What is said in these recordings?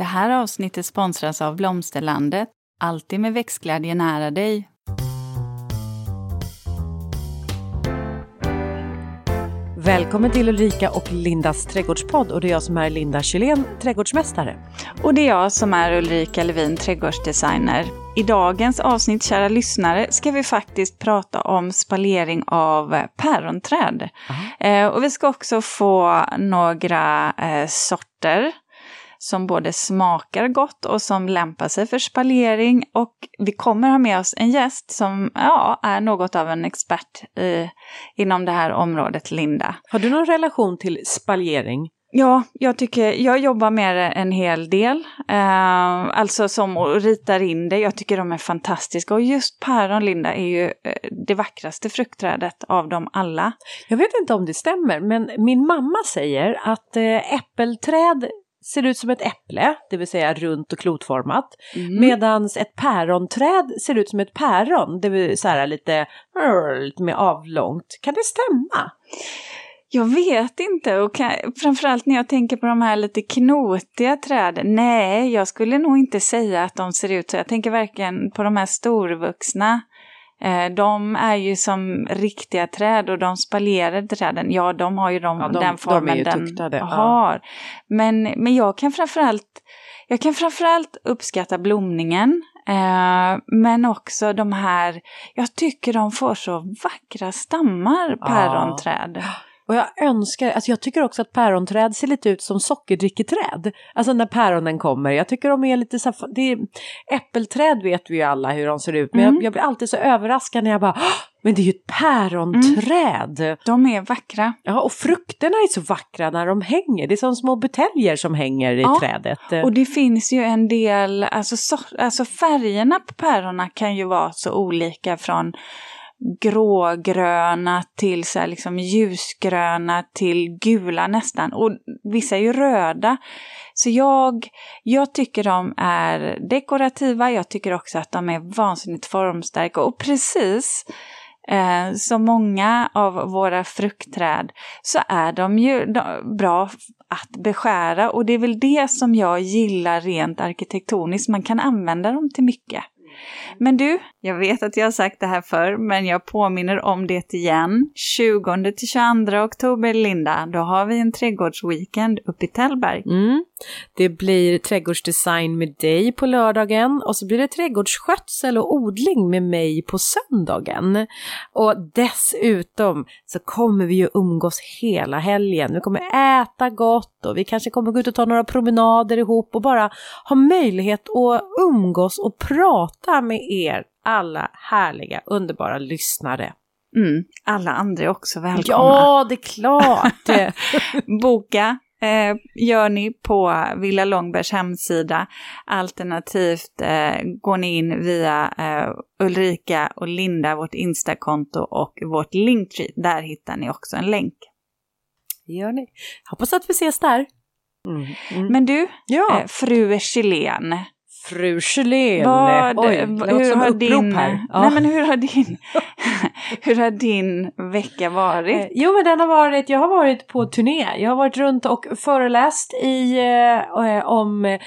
Det här avsnittet sponsras av Blomsterlandet. Alltid med växtglädje nära dig. Välkommen till Ulrika och Lindas trädgårdspodd och det är jag som är Linda Kylén, trädgårdsmästare. Och det är jag som är Ulrika Levin, trädgårdsdesigner. I dagens avsnitt, kära lyssnare, ska vi faktiskt prata om spalering av päronträd. Eh, och vi ska också få några eh, sorter som både smakar gott och som lämpar sig för spalering. Och vi kommer ha med oss en gäst som ja, är något av en expert i, inom det här området, Linda. Har du någon relation till spaljering? Ja, jag tycker, jag jobbar med det en hel del. Eh, alltså som ritar in det. Jag tycker de är fantastiska. Och just päron, Linda, är ju eh, det vackraste fruktträdet av dem alla. Jag vet inte om det stämmer, men min mamma säger att eh, äppelträd ser ut som ett äpple, det vill säga runt och klotformat. Mm. Medan ett päronträd ser ut som ett päron, det vill säga lite, lite mer avlångt. Kan det stämma? Jag vet inte, och kan, framförallt när jag tänker på de här lite knotiga träden. Nej, jag skulle nog inte säga att de ser ut så. Jag tänker verkligen på de här storvuxna. Eh, de är ju som riktiga träd och de spalerade träden, ja de har ju de, Ja, de- den formen de den tuktade, ja. har. Men, men jag kan framförallt jag kan framförallt uppskatta blomningen, eh, men också de här, jag tycker de får så vackra stammar, Ja. Och jag önskar, alltså jag tycker också att päronträd ser lite ut som sockerdricketräd. Alltså när päronen kommer, jag tycker de är lite så här- det är, Äppelträd vet vi ju alla hur de ser ut, men Mm. jag, jag blir alltid så överraskad när jag bara, "Åh, men det är ju ett päronträd! De är vackra. Ja, och frukterna är så vackra när de hänger, det är som små buteljer som hänger i Ja, trädet. Och det finns ju en del, alltså, så, alltså färgerna på päronen kan ju vara så olika från grågröna till så här liksom ljusgröna till gula nästan. Och vissa är ju röda. Så jag, jag tycker de är dekorativa, jag tycker också att de är vansinnigt formstarka. Och precis eh, som många av våra fruktträd så är de ju de, bra att beskära. Och det är väl det som jag gillar rent arkitektoniskt, man kan använda dem till mycket. Men du, jag vet att jag har sagt det här förr, men jag påminner om det igen. 20-22 oktober, Linda, då har vi en trädgårdsweekend uppe i Tällberg. Mm. Det blir trädgårdsdesign med dig på lördagen och så blir det trädgårdsskötsel och odling med mig på söndagen. Och dessutom så kommer vi ju umgås hela helgen. Vi kommer äta gott och vi kanske kommer gå ut och ta några promenader ihop och bara ha möjlighet att umgås och prata med er alla härliga, underbara lyssnare. Mm, alla andra är också välkomna. Ja, det är klart! Boka eh, gör ni på Villa Långbergs hemsida. Alternativt eh, går ni in via eh, Ulrika och Linda, vårt Instakonto och vårt Linktree. Där hittar ni också en länk. Det gör ni. Hoppas att vi ses där. Mm. Mm. Men du, ja. eh, fru Kjellén. Fru Kjellén. Vad, Oj, hur, har din, här. Ja. nej, men hur, har din, hur har din vecka varit? Eh, Jo men den har varit, jag har varit på turné. Jag har varit runt och föreläst i, eh, eh, om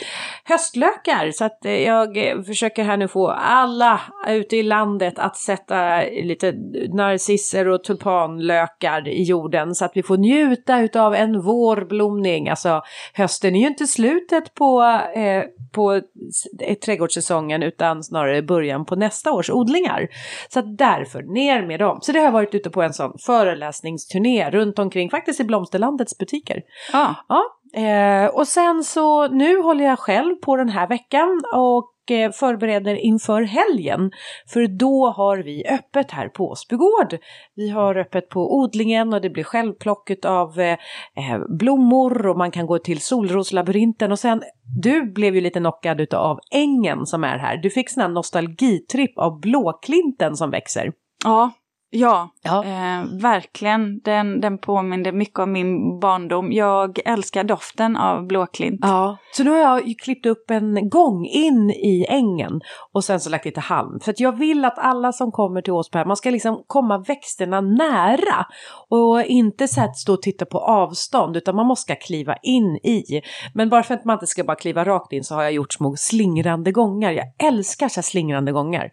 höstlökar. Så att eh, jag försöker här nu få alla ute i landet att sätta lite narcisser och tulpanlökar i jorden. Så att vi får njuta utav en vårblomning. Alltså hösten är ju inte slutet på, eh, på eh, trädgårdssäsongen utan snarare början på nästa års odlingar. Så därför, ner med dem. Så det har jag varit ute på en sån föreläsningsturné runt omkring, faktiskt i Blomsterlandets butiker. Ja. Ja, eh, och sen så nu håller jag själv på den här veckan och och eh, förbereder inför helgen. För då har vi öppet här på Åsbygård. Vi har öppet på odlingen och det blir självplocket av eh, eh blommor och man kan gå till solroslabyrinten och sen du blev ju lite knockad utav ängen som är här. Du fick sån här nostalgitripp av blåklinten som växer. ja, Ja, Ja. Eh, verkligen. Den, den påminner mycket om min barndom. Jag älskar doften av blåklint. Ja, så nu har jag klippt upp en gång in i ängen och sen så lagt lite halm. För att jag vill att alla som kommer till Åsberg, man ska liksom komma växterna nära och inte så här stå och titta på avstånd utan man måste kliva in i. Men bara för att man inte ska bara kliva rakt in så har jag gjort små slingrande gångar. Jag älskar så här slingrande gångar.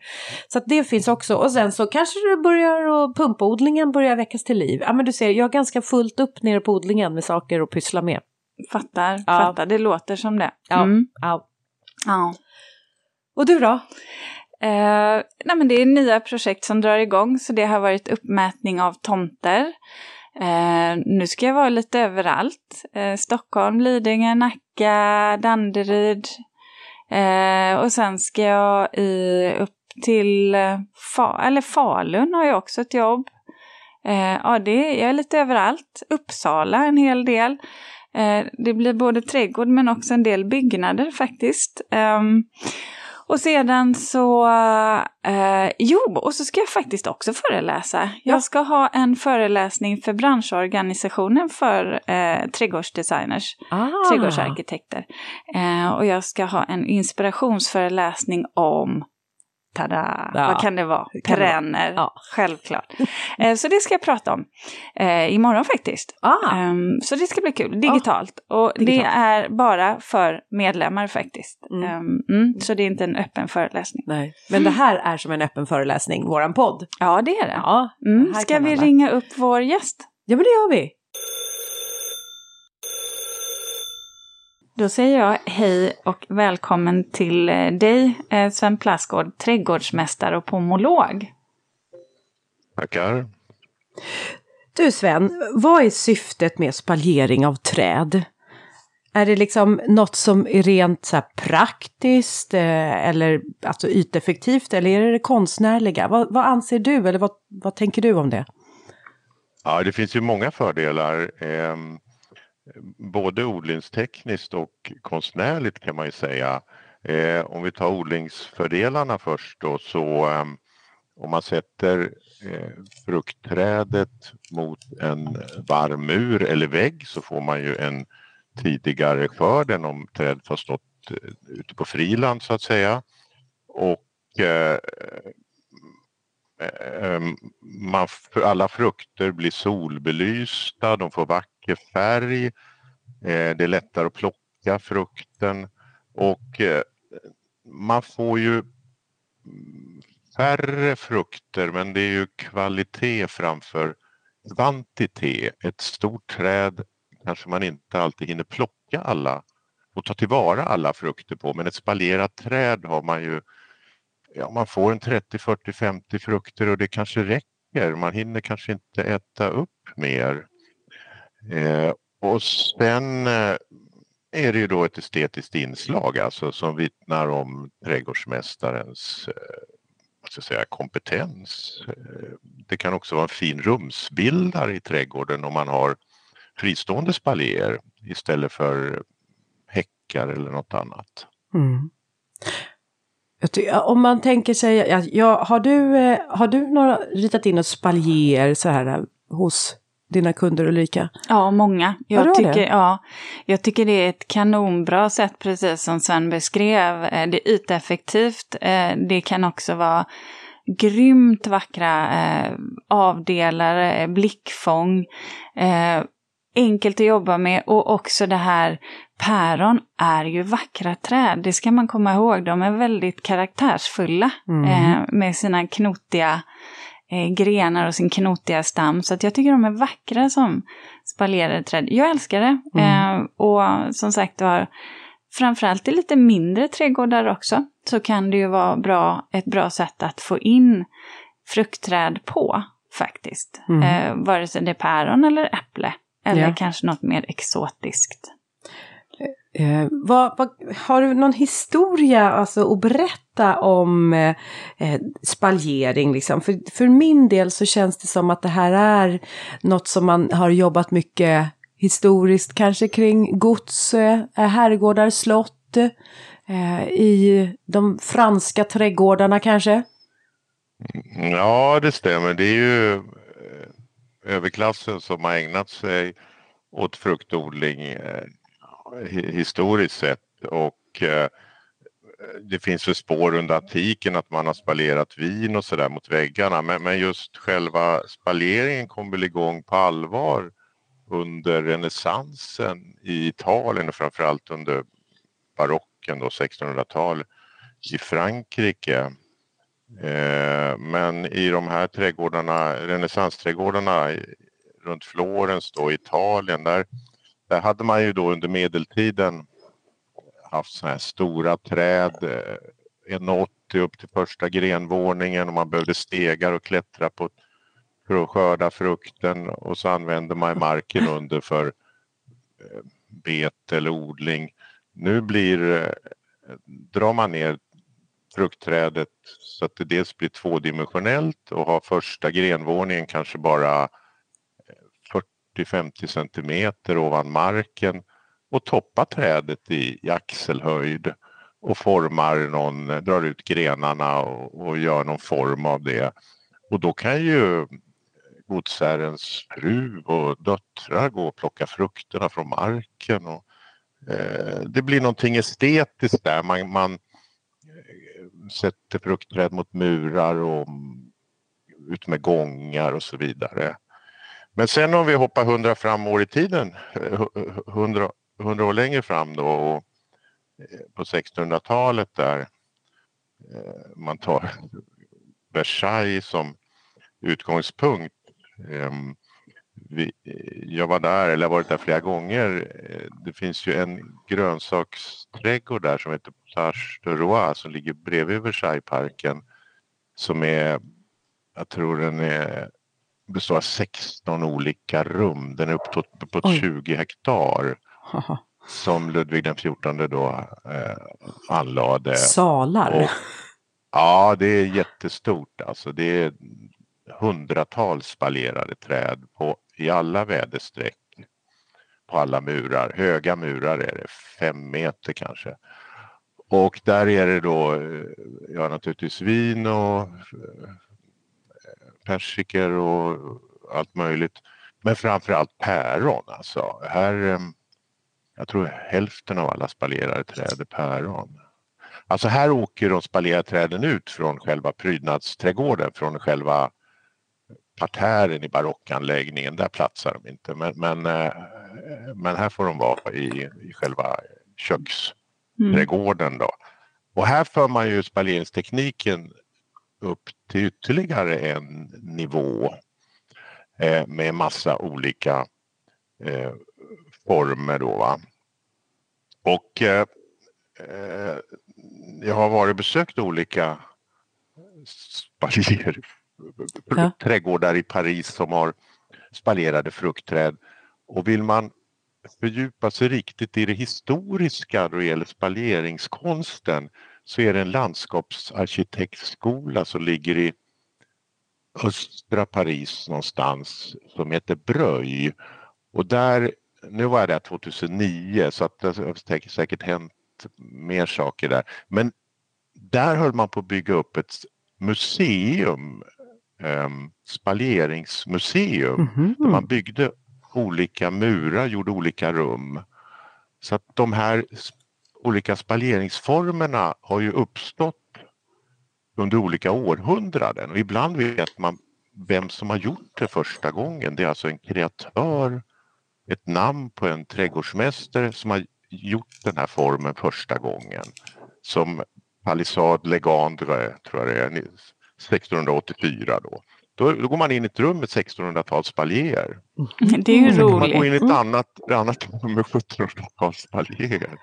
Så att det finns också och sen så kanske det börjar och pumpaodlingen börjar väckas till liv. Ja men du ser, jag har ganska fullt upp nere på odlingen med saker att pyssla med. Fattar, Ja. fattar. Det låter som det. Ja. Mm. Ja. ja. Och du då? Eh, nej men det är nya projekt som drar igång, så det har varit uppmätning av tomter. Eh, nu ska jag vara lite överallt. Eh, Stockholm, Lidingö, Nacka, Danderyd. Eh, och sen ska jag i, upp till eh, Fa, eller Falun har jag också ett jobb. Eh, ja, det, jag är lite överallt. Uppsala en hel del. Eh, det blir både trädgård men också en del byggnader faktiskt. Ehm, och sedan så, eh, jo, och så ska jag faktiskt också föreläsa. Jag ska ha en föreläsning för branschorganisationen för eh, trädgårdsdesigners, Ah. trädgårdsarkitekter. Eh, och jag ska ha en inspirationsföreläsning om Tada! Ja, Vad kan det vara? kan det vara. Perenner, Ja. självklart. Eh, så det ska jag prata om eh, imorgon faktiskt. Ah, Ehm, så det ska bli kul, digitalt. Och det digitalt. är bara för medlemmar faktiskt. Mm. Ehm, mm, så det är inte en öppen föreläsning. nej. Men det här är som en öppen föreläsning, våran podd. Ja, det är det. Ja, Mm. Ska vi ringa upp vår gäst? Ja, men det gör vi. Då säger jag hej och välkommen till eh, dig, eh, Sven Plassgård, trädgårdsmästare och pomolog. Tackar. Du Sven, vad är syftet med spaljering av träd? Är det liksom något som är rent så här praktiskt eh, eller alltså yteffektivt eller är det det konstnärliga? Vad, vad anser du eller vad, vad tänker du om det? Ja, det finns ju många fördelar. Både odlingstekniskt och konstnärligt kan man ju säga. Eh, om vi tar odlingsfördelarna först då så eh, om man sätter eh, fruktträdet mot en varm mur eller vägg så får man ju en tidigare skörd än om trädet har stått eh, ute på friland så att säga. Och eh, eh, eh man, alla frukter blir solbelysta, de får mycket färg, eh, det är lättare att plocka frukten och eh, man får ju färre frukter men det är ju kvalitet framför kvantitet. Ett stort träd kanske man inte alltid hinner plocka alla och ta tillvara alla frukter på men ett spaljerat träd har man ju ja, man får en 30, 40, 50 frukter och det kanske räcker. Man hinner kanske inte äta upp mer. Eh, och sen eh, är det ju då ett estetiskt inslag alltså som vittnar om trädgårdsmästarens eh, vad ska säga, kompetens. Eh, det kan också vara en fin rumsbildare i trädgården om man har fristående spaljer istället för häckar eller något annat. Mm. Jag om man tänker sig, ja, har, du, eh, har du några, ritat in och spaljer så här eh, hos dina kunder Ulrika? Ja, många. Jag tycker, det? ja, jag tycker det är ett kanonbra sätt, precis som Sven beskrev. Eh, Det är yteffektivt. Eh, Det kan också vara grymt vackra eh, avdelare, blickfång. Enkelt att jobba med och också det här päron är ju vackra träd. Det ska man komma ihåg. De är väldigt karaktärsfulla Mm. med sina knotiga eh, grenar och sin knotiga stam. Så att jag tycker de är vackra som spaljerade träd. Jag älskar det. Mm. Eh, och som sagt var, framförallt i lite mindre trädgårdar också, så kan det ju vara bra, ett bra sätt att få in fruktträd på faktiskt. Mm. Eh, vare sig det är päron eller äpple. Eller Ja. kanske något mer exotiskt. Eh, vad, vad, har du någon historia alltså, att berätta om eh, eh, spaljering? Liksom? För, för min del så känns det som att det här är något som man har jobbat mycket historiskt, kanske kring gods, eh, herrgårdar, slott, eh, i de franska trädgårdarna kanske. Ja, det stämmer. Det är ju eh, överklassen som har ägnat sig åt fruktodling eh, historiskt sett och eh, det finns ju spår under antiken att man har spaljerat vin och sådär mot väggarna men, men just själva spaleringen kom väl igång på allvar under renässansen i Italien och framförallt under barocken då 1600-tal i Frankrike. Eh, men i de här trädgårdarna, renässansträdgårdarna runt Florens då i Italien där, där hade man ju då under medeltiden haft sådana här stora träd, eh, 1,80 upp till första grenvåningen och man behövde stegar och klättra på för att skörda frukten och så använde man marken under för eh, bet bete eller odling. Nu blir, eh, drar man ner fruktträdet så att det dels blir tvådimensionellt och har första grenvåningen kanske bara 40-50 centimeter ovan marken och toppar trädet i, i axelhöjd och formar någon, drar ut grenarna och, och, gör någon form av det. Och då kan ju godsherrens fru och döttrar gå och plocka frukterna från marken. Och, eh, det blir någonting estetiskt där. Man, man eh, sätter fruktträd mot murar och ut med gångar och så vidare. Men sen om vi hoppar hundra fram år i tiden, eh, hundra, hundra år längre fram då och eh, på 1600-talet där eh, man tar Versailles som utgångspunkt. Ehm, jag var där, eller har varit där flera gånger. Det finns ju en grönsaksträdgård där som heter Potage de Roi som ligger bredvid Versaillesparken som är, jag tror den är består av 16 olika rum. Den är uppåt på 20 hektar. Som Ludvig den XIV då eh, anlade. Salar? Och, ja, det är jättestort. Alltså det är hundratals spalerade träd på, i alla väderstreck. På alla murar. Höga murar är det, fem meter kanske. Och där är det då, eh, ja naturligtvis vin och eh, persikor och allt möjligt. Men framförallt päron alltså. Här, ehm, jag tror hälften av alla spalerade träd är päron. Alltså här åker de spalerade träden ut från själva prydnadsträdgården, från själva partären i barockanläggningen. Där platsar de inte. Men, men, eh, men här får de vara i, i själva köksträdgården. Då. Och här för man ju spaleringstekniken upp till ytterligare en nivå eh, med massa olika eh, former då. Va? Och eh, eh jag har varit besökt olika spalier, ja. trädgårdar i Paris som har spalerade fruktträd. Och vill man fördjupa sig riktigt i det historiska då det gäller spaleringskonsten så är det en landskapsarkitektskola som ligger i östra Paris någonstans som heter Bröj. Och där, nu var jag där 2009 så att det har säkert hänt mer saker där. Men där höll man på att bygga upp ett museum, um, spaleringsmuseum, mm -hmm. där man byggde olika murar, gjorde olika rum. Så att de här olika spaleringsformerna har ju uppstått under olika århundraden och ibland vet man vem som har gjort det första gången. Det är alltså en kreatör, ett namn på en trädgårdsmästare som har gjort den här formen första gången. Som Palissade Legendre, tror jag det är, 1684 då. Då, då går man in i ett rum med 1600-tals spaljer. Det är ju roligt. Man går in i ett annat, annat rum med 1700-tals spaljer.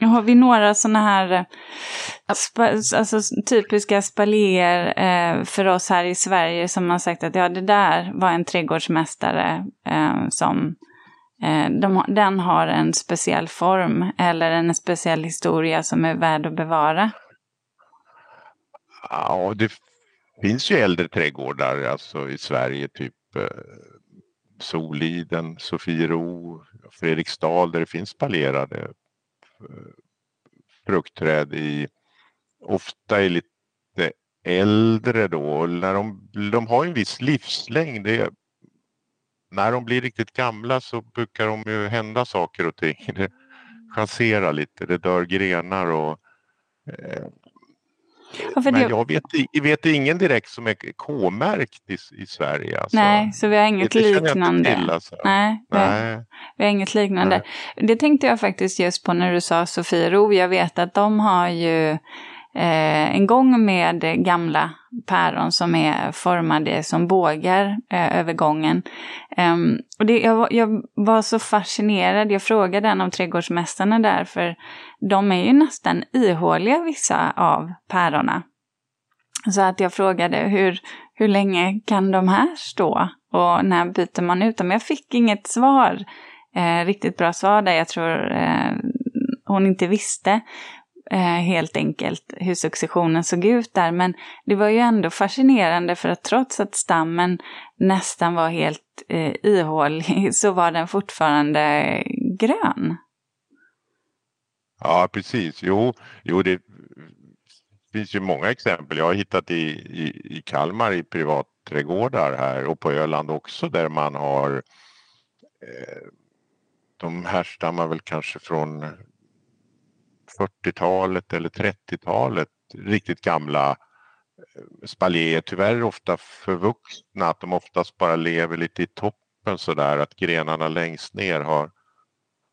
Har vi några sådana här eh, spa, alltså, typiska spalier eh, för oss här i Sverige som har sagt att ja, det där var en trädgårdsmästare eh, som eh, de, den har en speciell form eller en speciell historia som är värd att bevara? Ja, det finns ju äldre trädgårdar alltså i Sverige, typ eh, Soliden, Sofiero, Fredriksdal där det finns spalerade Eh, fruktträd i ofta i lite äldre då, när de, de har en viss livslängd. Det, när de blir riktigt gamla så brukar de ju hända saker och ting. Det chanserar lite, det dör grenar och eh, Ja, men det... jag vet, vet ingen direkt som är K-märkt i, i Sverige. Alltså. Nej, så vi har inget det liknande. Till, alltså. Nej, Nej. Vi, har inget liknande. Nej. Det tänkte jag faktiskt just på när du sa Sofiero. Jag vet att de har ju eh, en gång med gamla päron som är formade som bågar eh, över gången. Eh, och det, jag, jag, var så fascinerad, jag frågade en av trädgårdsmästarna där, för de är ju nästan ihåliga vissa av pärorna. Så att jag frågade hur, hur länge kan de här stå och när byter man ut dem? Jag fick inget svar, eh, riktigt bra svar där. Jag tror eh, hon inte visste eh, helt enkelt hur successionen såg ut där. Men det var ju ändå fascinerande för att trots att stammen nästan var helt eh, ihålig så var den fortfarande grön. Ja, precis. Jo, jo det finns ju många exempel. Jag har hittat i, i, i Kalmar i privatträdgårdar här och på Öland också där man har eh, de härstammar väl kanske från 40-talet eller 30-talet, riktigt gamla eh, spaljéer. spaljer. Tyvärr ofta förvuxna, att de oftast bara lever lite i toppen sådär, att grenarna längst ner har,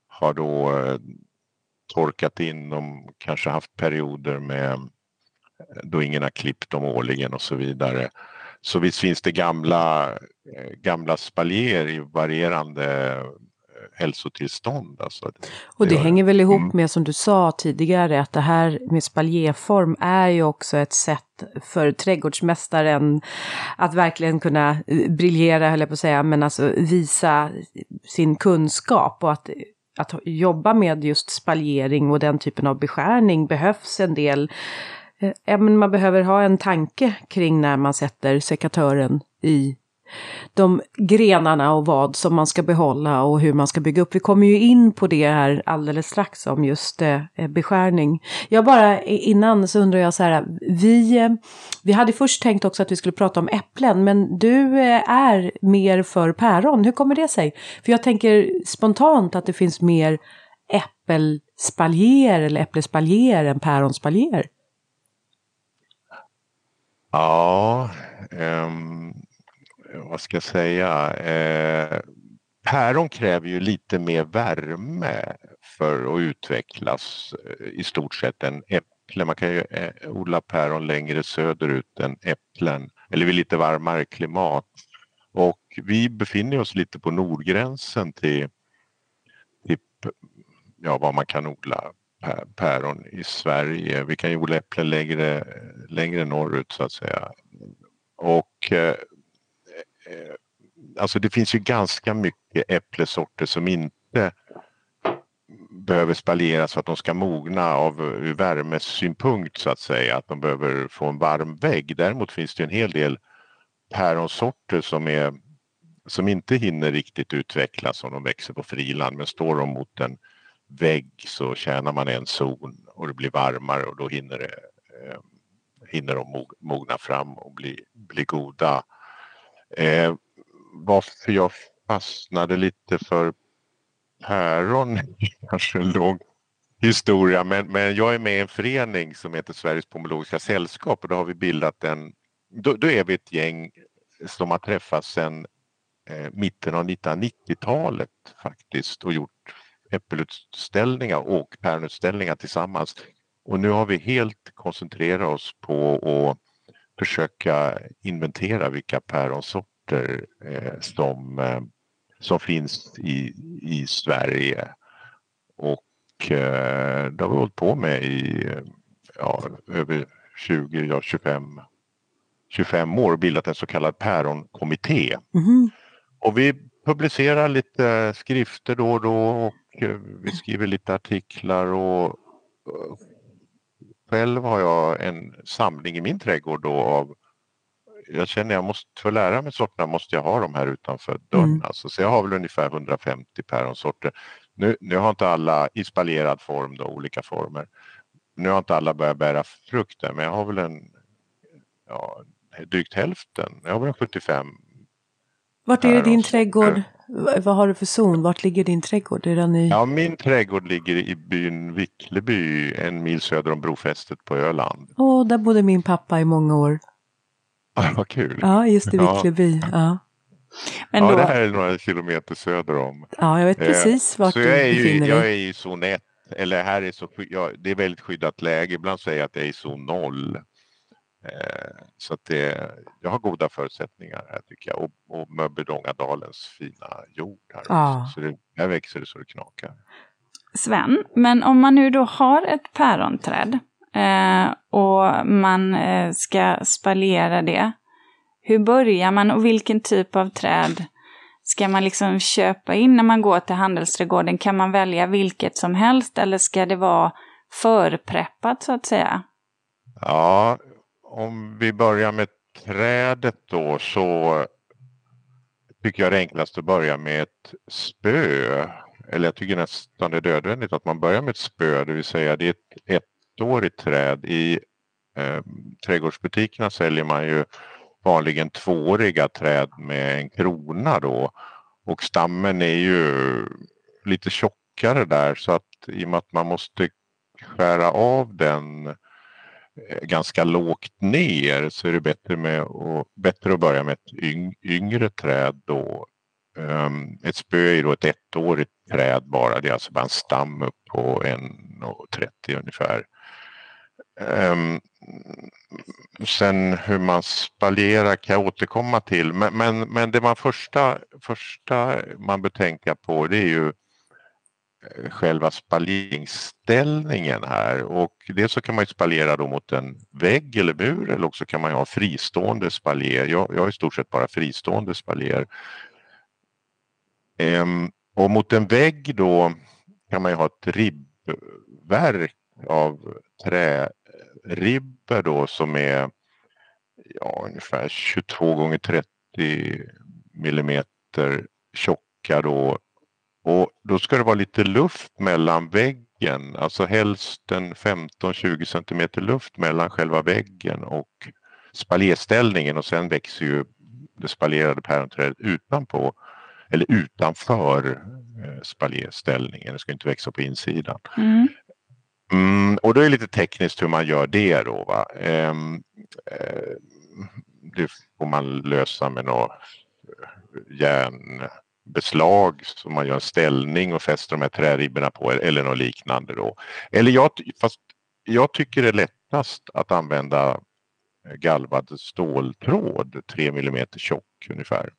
har då eh, torkat in. De kanske haft perioder med eh, då ingen har klippt dem årligen och så vidare. Så visst finns det gamla, eh, gamla spaljer i varierande hälsotillstånd. Alltså. Och det ja. hänger väl ihop mm. med som du sa tidigare att det här med spaljéform är ju också ett sätt för trädgårdsmästaren att verkligen kunna eh, briljera, höll jag på att säga, men alltså visa sin kunskap och att att jobba med just spaljering och den typen av beskärning behövs en del Ja, men man behöver ha en tanke kring när man sätter sekatören i de grenarna och vad som man ska behålla och hur man ska bygga upp. Vi kommer ju in på det här alldeles strax om just eh, eh beskärning. Jag bara innan så undrar jag så här, vi, eh, vi hade först tänkt också att vi skulle prata om äpplen men du eh, är mer för päron. Hur kommer det sig? För jag tänker spontant att det finns mer äppelspaljer eller äpplespaljer än päronspaljer. Ja, um vad ska jag säga, eh, päron kräver ju lite mer värme för att utvecklas eh, i stort sett än äpplen. Man kan ju eh, odla päron längre söderut än äpplen eller vid lite varmare klimat. Och vi befinner oss lite på nordgränsen till, till ja, vad man kan odla päron i Sverige. Vi kan ju odla äpplen längre, längre norrut så att säga. Och eh, Eh, alltså det finns ju ganska mycket äpplesorter som inte behöver spaljeras för att de ska mogna av värmesynpunkt så att säga, att de behöver få en varm vägg. Däremot finns det en hel del päronsorter som, är, som inte hinner riktigt utvecklas om de växer på friland men står de mot en vägg så tjänar man en zon och det blir varmare och då hinner, det, eh, hinner de mogna fram och bli, bli goda. Eh, varför jag fastnade lite för päron, kanske en lång historia, men, men jag är med i en förening som heter Sveriges pomologiska sällskap och då har vi bildat en, då, då är vi ett gäng som har träffats sedan eh, mitten av 1990-talet faktiskt och gjort äppelutställningar och päronutställningar tillsammans. Och nu har vi helt koncentrerat oss på att försöka inventera vilka päronsorter eh, som, eh, som finns i, i Sverige. Och eh, det har vi hållit på med i ja, över 20, ja, 25, 25 år och bildat en så kallad päronkommitté. Mm. Och vi publicerar lite skrifter då och då och eh, vi skriver lite artiklar och själv har jag en samling i min trädgård då av jag känner jag måste, för att lära mig sorterna måste jag ha de här utanför dörren. Mm. Alltså, så jag har väl ungefär 150 päronsorter. Nu, nu har inte alla i spaljerad form då, olika former. Nu har inte alla börjat bära frukten men jag har väl en ja, drygt hälften. Jag har 75. Vart är din trädgård? Vad har du för zon? Vart ligger din trädgård? Är den i... Ja, min trädgård ligger i byn Vickleby, en mil söder om brofästet på Öland. Åh, där bodde min pappa i många år. vad kul! Ja, just i Vickleby. Ja. ja. Men ja, det här är några kilometer söder om. Ja, jag vet precis vart så du jag är befinner ju. Jag är i zon 1, eller här är så, ja, det är väldigt skyddat läge. Ibland säger jag att jag är i zon 0. Eh, så att det, jag har goda förutsättningar här tycker jag. Och, och Mörbylångadalens fina jord här. Ja. Så det, här växer det så det knakar. Sven, men om man nu då har ett päronträd eh, och man eh, ska spaliera det. Hur börjar man och vilken typ av träd ska man liksom köpa in när man går till handelsträdgården? Kan man välja vilket som helst eller ska det vara förpreppat så att säga? Ja, om vi börjar med trädet då så tycker jag det är enklast att börja med ett spö. Eller jag tycker nästan det är nödvändigt att man börjar med ett spö, det vill säga det är ett ettårigt träd. I eh, trädgårdsbutikerna säljer man ju vanligen tvååriga träd med en krona då. Och stammen är ju lite tjockare där så att i och med att man måste skära av den eh, Eh, ganska lågt ner så är det bättre, med att, bättre att börja med ett yng, yngre träd då. Um, ett spö är då ett ettårigt träd bara, det är alltså bara en stam upp på 1,30 ungefär. Um, sen hur man spaljerar kan jag återkomma till men, men, men det man första, första man bör tänka på det är ju själva spaljeringsställningen här och dels så kan man ju spaljera då mot en vägg eller mur eller också kan man ha fristående spaljer. Jag, jag har i stort sett bara fristående spaljer. Ehm, och mot en vägg då kan man ju ha ett ribbverk av träribber då som är ja, ungefär 22 gånger 30 millimeter tjocka då. Och då ska det vara lite luft mellan väggen, alltså helst en 15-20 centimeter luft mellan själva väggen och spaljerställningen och sen växer ju det spaljerade päronträdet utanpå eller utanför spaljerställningen. Det ska inte växa på insidan. Mm. Mm, och då är det lite tekniskt hur man gör det då. Va? Ehm, eh, det får man lösa med något järnbeslag som man gör en ställning och fäster de här träribborna på eller något liknande då. Eller jag, fast jag tycker det är lättast att använda galvad ståltråd, 3 mm tjock ungefär.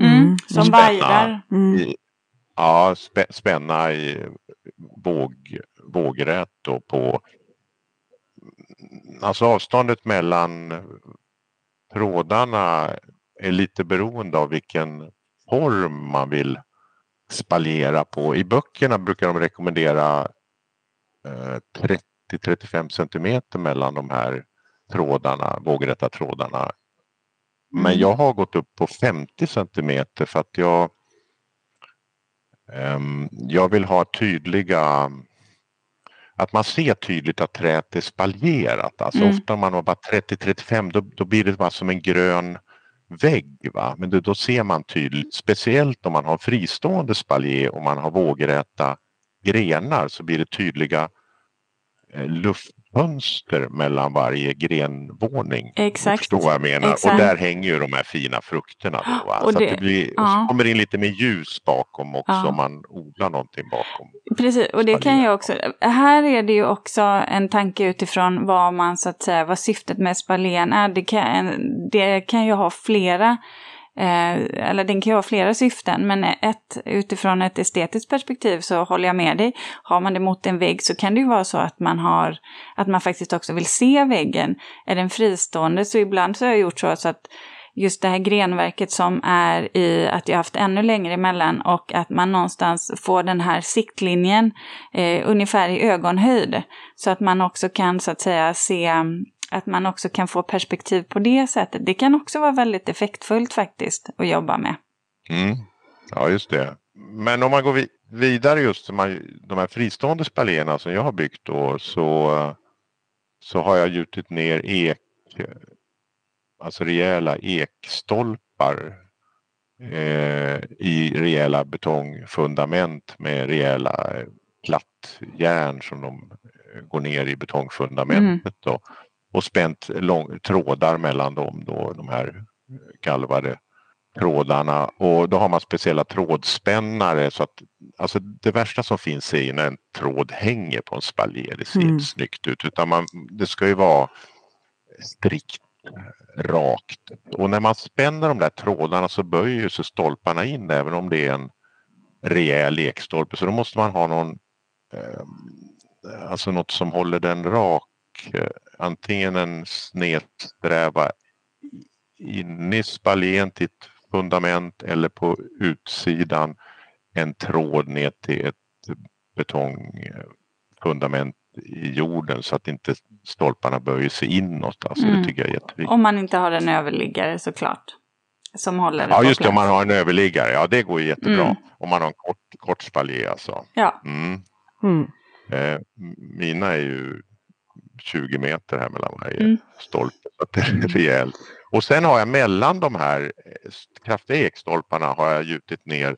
Mm. Som Spänna. vajrar. Mm. I, ja, spä, spänna i våg, vågrät då på Alltså avståndet mellan trådarna är lite beroende av vilken form man vill spaljera på. I böckerna brukar de rekommendera eh, 30-35 centimeter mellan de här trådarna, vågräta trådarna. Men Mm. jag har gått upp på 50 centimeter för att jag ehm, jag vill ha tydliga att man ser tydligt att träet är spaljerat. Alltså Mm. ofta om man har bara 30-35 då, då blir det bara som en grön vägg. Va? Men det, då ser man tydligt, speciellt om man har fristående spaljer och man har vågräta grenar så blir det tydliga eh, luftfönster mellan varje grenvåning. Exakt. Förstår vad jag menar? Exakt. Och där hänger ju de här fina frukterna. Då, va? Och så det- det blir, ja. så kommer det in lite mer ljus bakom också Ja. om man odlar någonting bakom. Precis, och det kan jag också. Här är det ju också en tanke utifrån vad man så att säga, vad syftet med spaljén är. Det kan, det kan ju ha flera, eh, eller den kan ju ha flera syften, men ett, utifrån ett estetiskt perspektiv så håller jag med dig. Har man det mot en vägg så kan det ju vara så att man har, att man faktiskt också vill se väggen. Är den fristående så ibland så har jag gjort så, så att just det här grenverket som är i att jag haft ännu längre emellan och att man någonstans får den här siktlinjen eh, ungefär i ögonhöjd. Så att man också kan så att säga se att man också kan få perspektiv på det sättet. Det kan också vara väldigt effektfullt faktiskt att jobba med. Mm. Ja, just det. Men om man går vi- vidare just här, de här fristående spaljéerna som jag har byggt då så, så har jag gjutit ner ek alltså rejäla ekstolpar eh, i rejäla betongfundament med rejäla plattjärn som de går ner i betongfundamentet mm. Och spänt lång, trådar mellan dem då, de här galvade trådarna och då har man speciella trådspännare så att alltså det värsta som finns är när en tråd hänger på en spaljer. Det ser mm. inte snyggt ut utan man, det ska ju vara strikt rakt. Och när man spänner de där trådarna så böjer sig stolparna in även om det är en rejäl ekstolpe. Så då måste man ha någon, eh, alltså något som håller den rak. Antingen en snedsträva inne i spaljén till ett fundament eller på utsidan en tråd ner till ett betongfundament i jorden så att inte stolparna böjer sig inåt. Alltså, mm. Det tycker jag är jätteviktigt. Om man inte har en överliggare såklart. Som håller Ja just det, om man har en överliggare. Ja det går ju jättebra. Mm. Om man har en kort, kort spaljé alltså. Ja. Mm. Mm. Eh, mina är ju 20 meter här mellan varje mm. stolpe. Så det är rejält. Och sen har jag mellan de här eh, kraftiga ekstolparna har jag gjutit ner eh,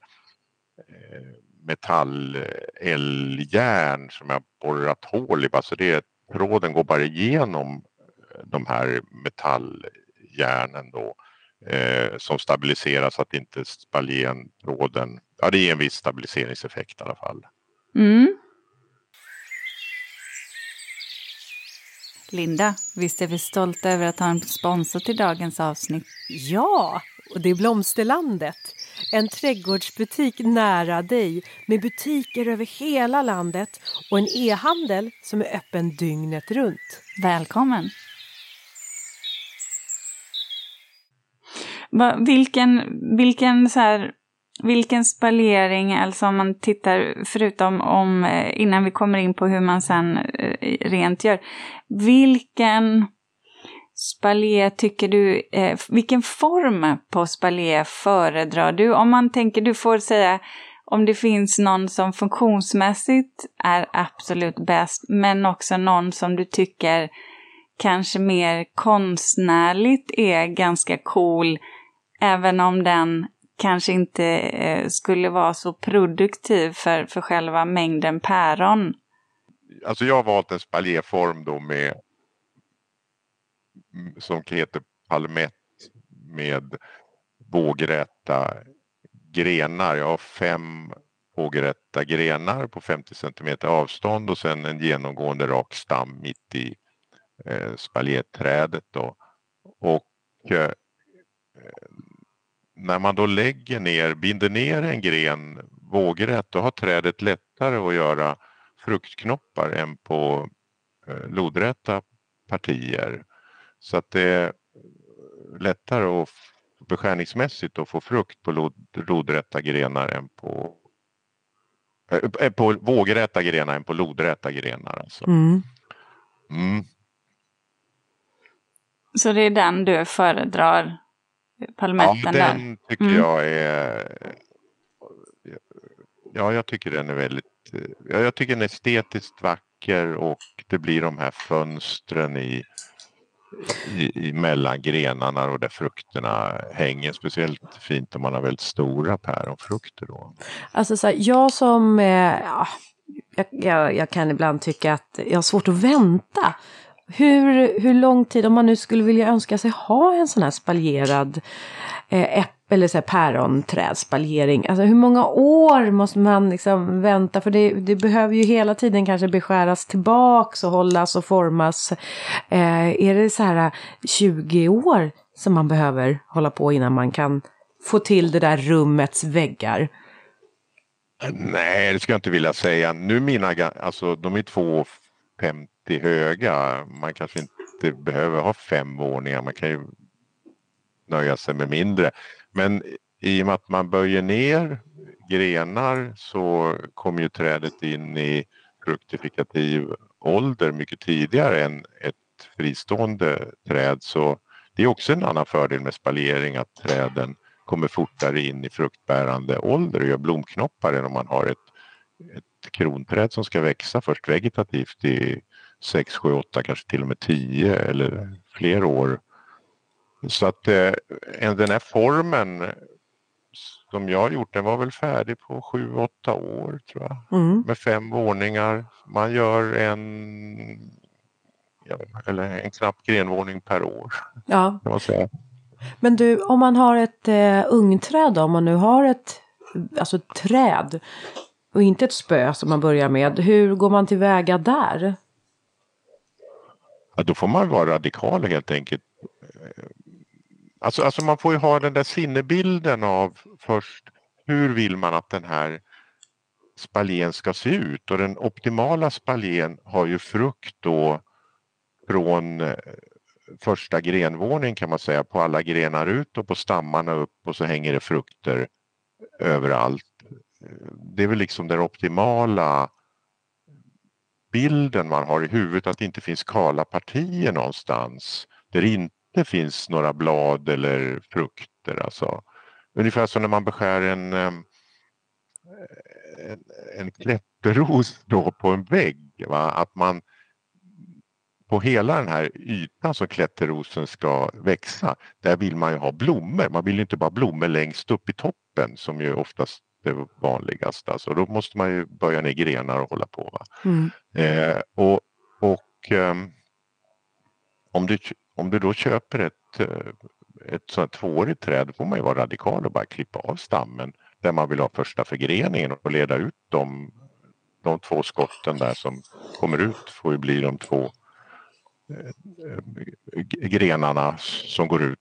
metall-eljärn som jag borrat hål i. Så det, tråden går bara igenom eh, de här metalljärnen då eh, som stabiliserar så att inte spaljentråden, ja det ger en viss stabiliseringseffekt i alla fall. Mm. Linda, visst är vi stolta över att ha en sponsor till dagens avsnitt? Ja, och det är Blomsterlandet. En trädgårdsbutik nära dig med butiker över hela landet och en e-handel som är öppen dygnet runt. Välkommen! Vilken, vilken så här vilken spalering, alltså om man tittar, förutom om, eh, innan vi kommer in på hur man sen eh, rent gör, vilken spalier tycker du, eh, vilken form på spalier föredrar du? Om man tänker, du får säga om det finns någon som funktionsmässigt är absolut bäst, men också någon som du tycker kanske mer konstnärligt är ganska cool, även om den kanske inte eh, skulle vara så produktiv för, för själva mängden päron. Alltså jag har valt en spaljéform då med mm, som heter palmett med vågräta grenar. Jag har fem vågräta grenar på 50 cm avstånd och sen en genomgående rak stam mitt i eh, spaljéträdet. Då. Och eh, när man då lägger ner, binder ner en gren vågrätt då har trädet lättare att göra fruktknoppar än på eh, lodräta partier. Så att det är lättare att beskärningsmässigt att få frukt på lodräta grenar än på äh, på vågräta grenar än på lodräta grenar. Alltså. Mm. Mm. Så det är den du föredrar? Palmetten ja, den där? tycker mm. jag är... Ja, jag tycker den är väldigt... Ja, jag tycker den är estetiskt vacker och det blir de här fönstren i i, i mellan grenarna och där frukterna hänger. Speciellt fint om man har väldigt stora päronfrukter då. Alltså så här, jag som, eh, ja, jag, jag, jag, kan ibland tycka att jag har svårt att vänta. Hur, hur lång tid, om man nu skulle vilja önska sig ha en sån här spaljerad eh, eller så här päronträdspaljering. Alltså hur många år måste man liksom vänta? För det, det, behöver ju hela tiden kanske beskäras tillbaks och hållas och formas. Eh, är det så här eh, 20 år som man behöver hålla på innan man kan få till det där rummets väggar? Eh, nej, det skulle jag inte vilja säga. Nu mina, alltså de är 2,50 höga. Man kanske inte behöver ha fem våningar. Man kan ju nöja sig med mindre. Men i och med att man böjer ner grenar så kommer ju trädet in i fruktifikativ ålder mycket tidigare än ett fristående träd. Så det är också en annan fördel med spaljering att träden kommer fortare in i fruktbärande ålder och gör blomknoppar än om man har ett, ett kronträd som ska växa först vegetativt i 6, 7, 8, kanske till och med 10 eller fler år Så att eh, den här formen som jag har gjort, den var väl färdig på sju, åtta år tror jag. Mm. Med fem våningar. Man gör en, eller en knapp grenvåning per år. Ja. Kan man säga. Men du, om man har ett eh, ungträd då, om man nu har ett alltså träd och inte ett spö som man börjar med, hur går man tillväga där? Ja, då får man vara radikal helt enkelt. Alltså, alltså man får ju ha den där sinnebilden av först hur vill man att den här spaljén ska se ut och den optimala spaljén har ju frukt då från eh, första grenvåningen kan man säga på alla grenar ut och på stammarna upp och så hänger det frukter överallt. Det är väl liksom den optimala bilden man har i huvudet att det inte finns kala partier någonstans där det inte finns några blad eller frukter. Alltså. Ungefär som när man beskär en, ehm, en, en klätterros då på en vägg. Va? Att man på hela den här ytan som klätterrosen ska växa, där vill man ju ha blommor. Man vill inte bara blommor längst upp i toppen som ju oftast det vanligaste. Alltså, då måste man ju börja ner grenar och hålla på. Mm. Eh, och och um, om, du, om du då köper ett, eh, ett sånt tvåårigt träd får man ju vara radikal och bara klippa av stammen där man vill ha första förgreningen och leda ut de, de två skotten där som kommer ut får ju bli de två eh, grenarna som går ut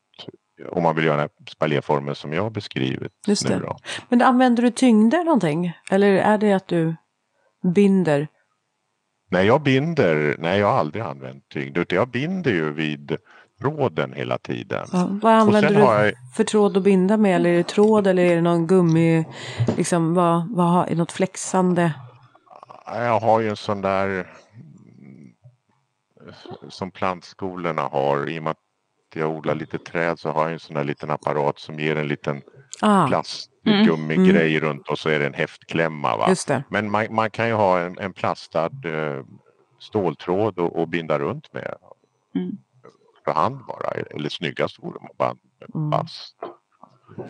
om man vill göra spaljéformen som jag har beskrivit. Just det. Då. Men använder du tyngder någonting? Eller är det att du binder? Nej, jag binder. Nej, jag har aldrig använt tyngd. Utan jag binder ju vid tråden hela tiden. Ja, vad använder du jag... för tråd att binda med? Eller är det tråd eller är det någon gummi? Liksom, vad, vad, är det något flexande? Jag har ju en sån där som plantskolorna har i och med att jag odlar lite träd så har jag en sån här liten apparat som ger en liten ah. plastgummigrej mm. runt och så är det en häftklämma. Va? Men man, man, kan ju ha en, en plastad eh, ståltråd och, och, binda runt med. Mm. För hand bara, eller snyggast vore man med bast. Mm.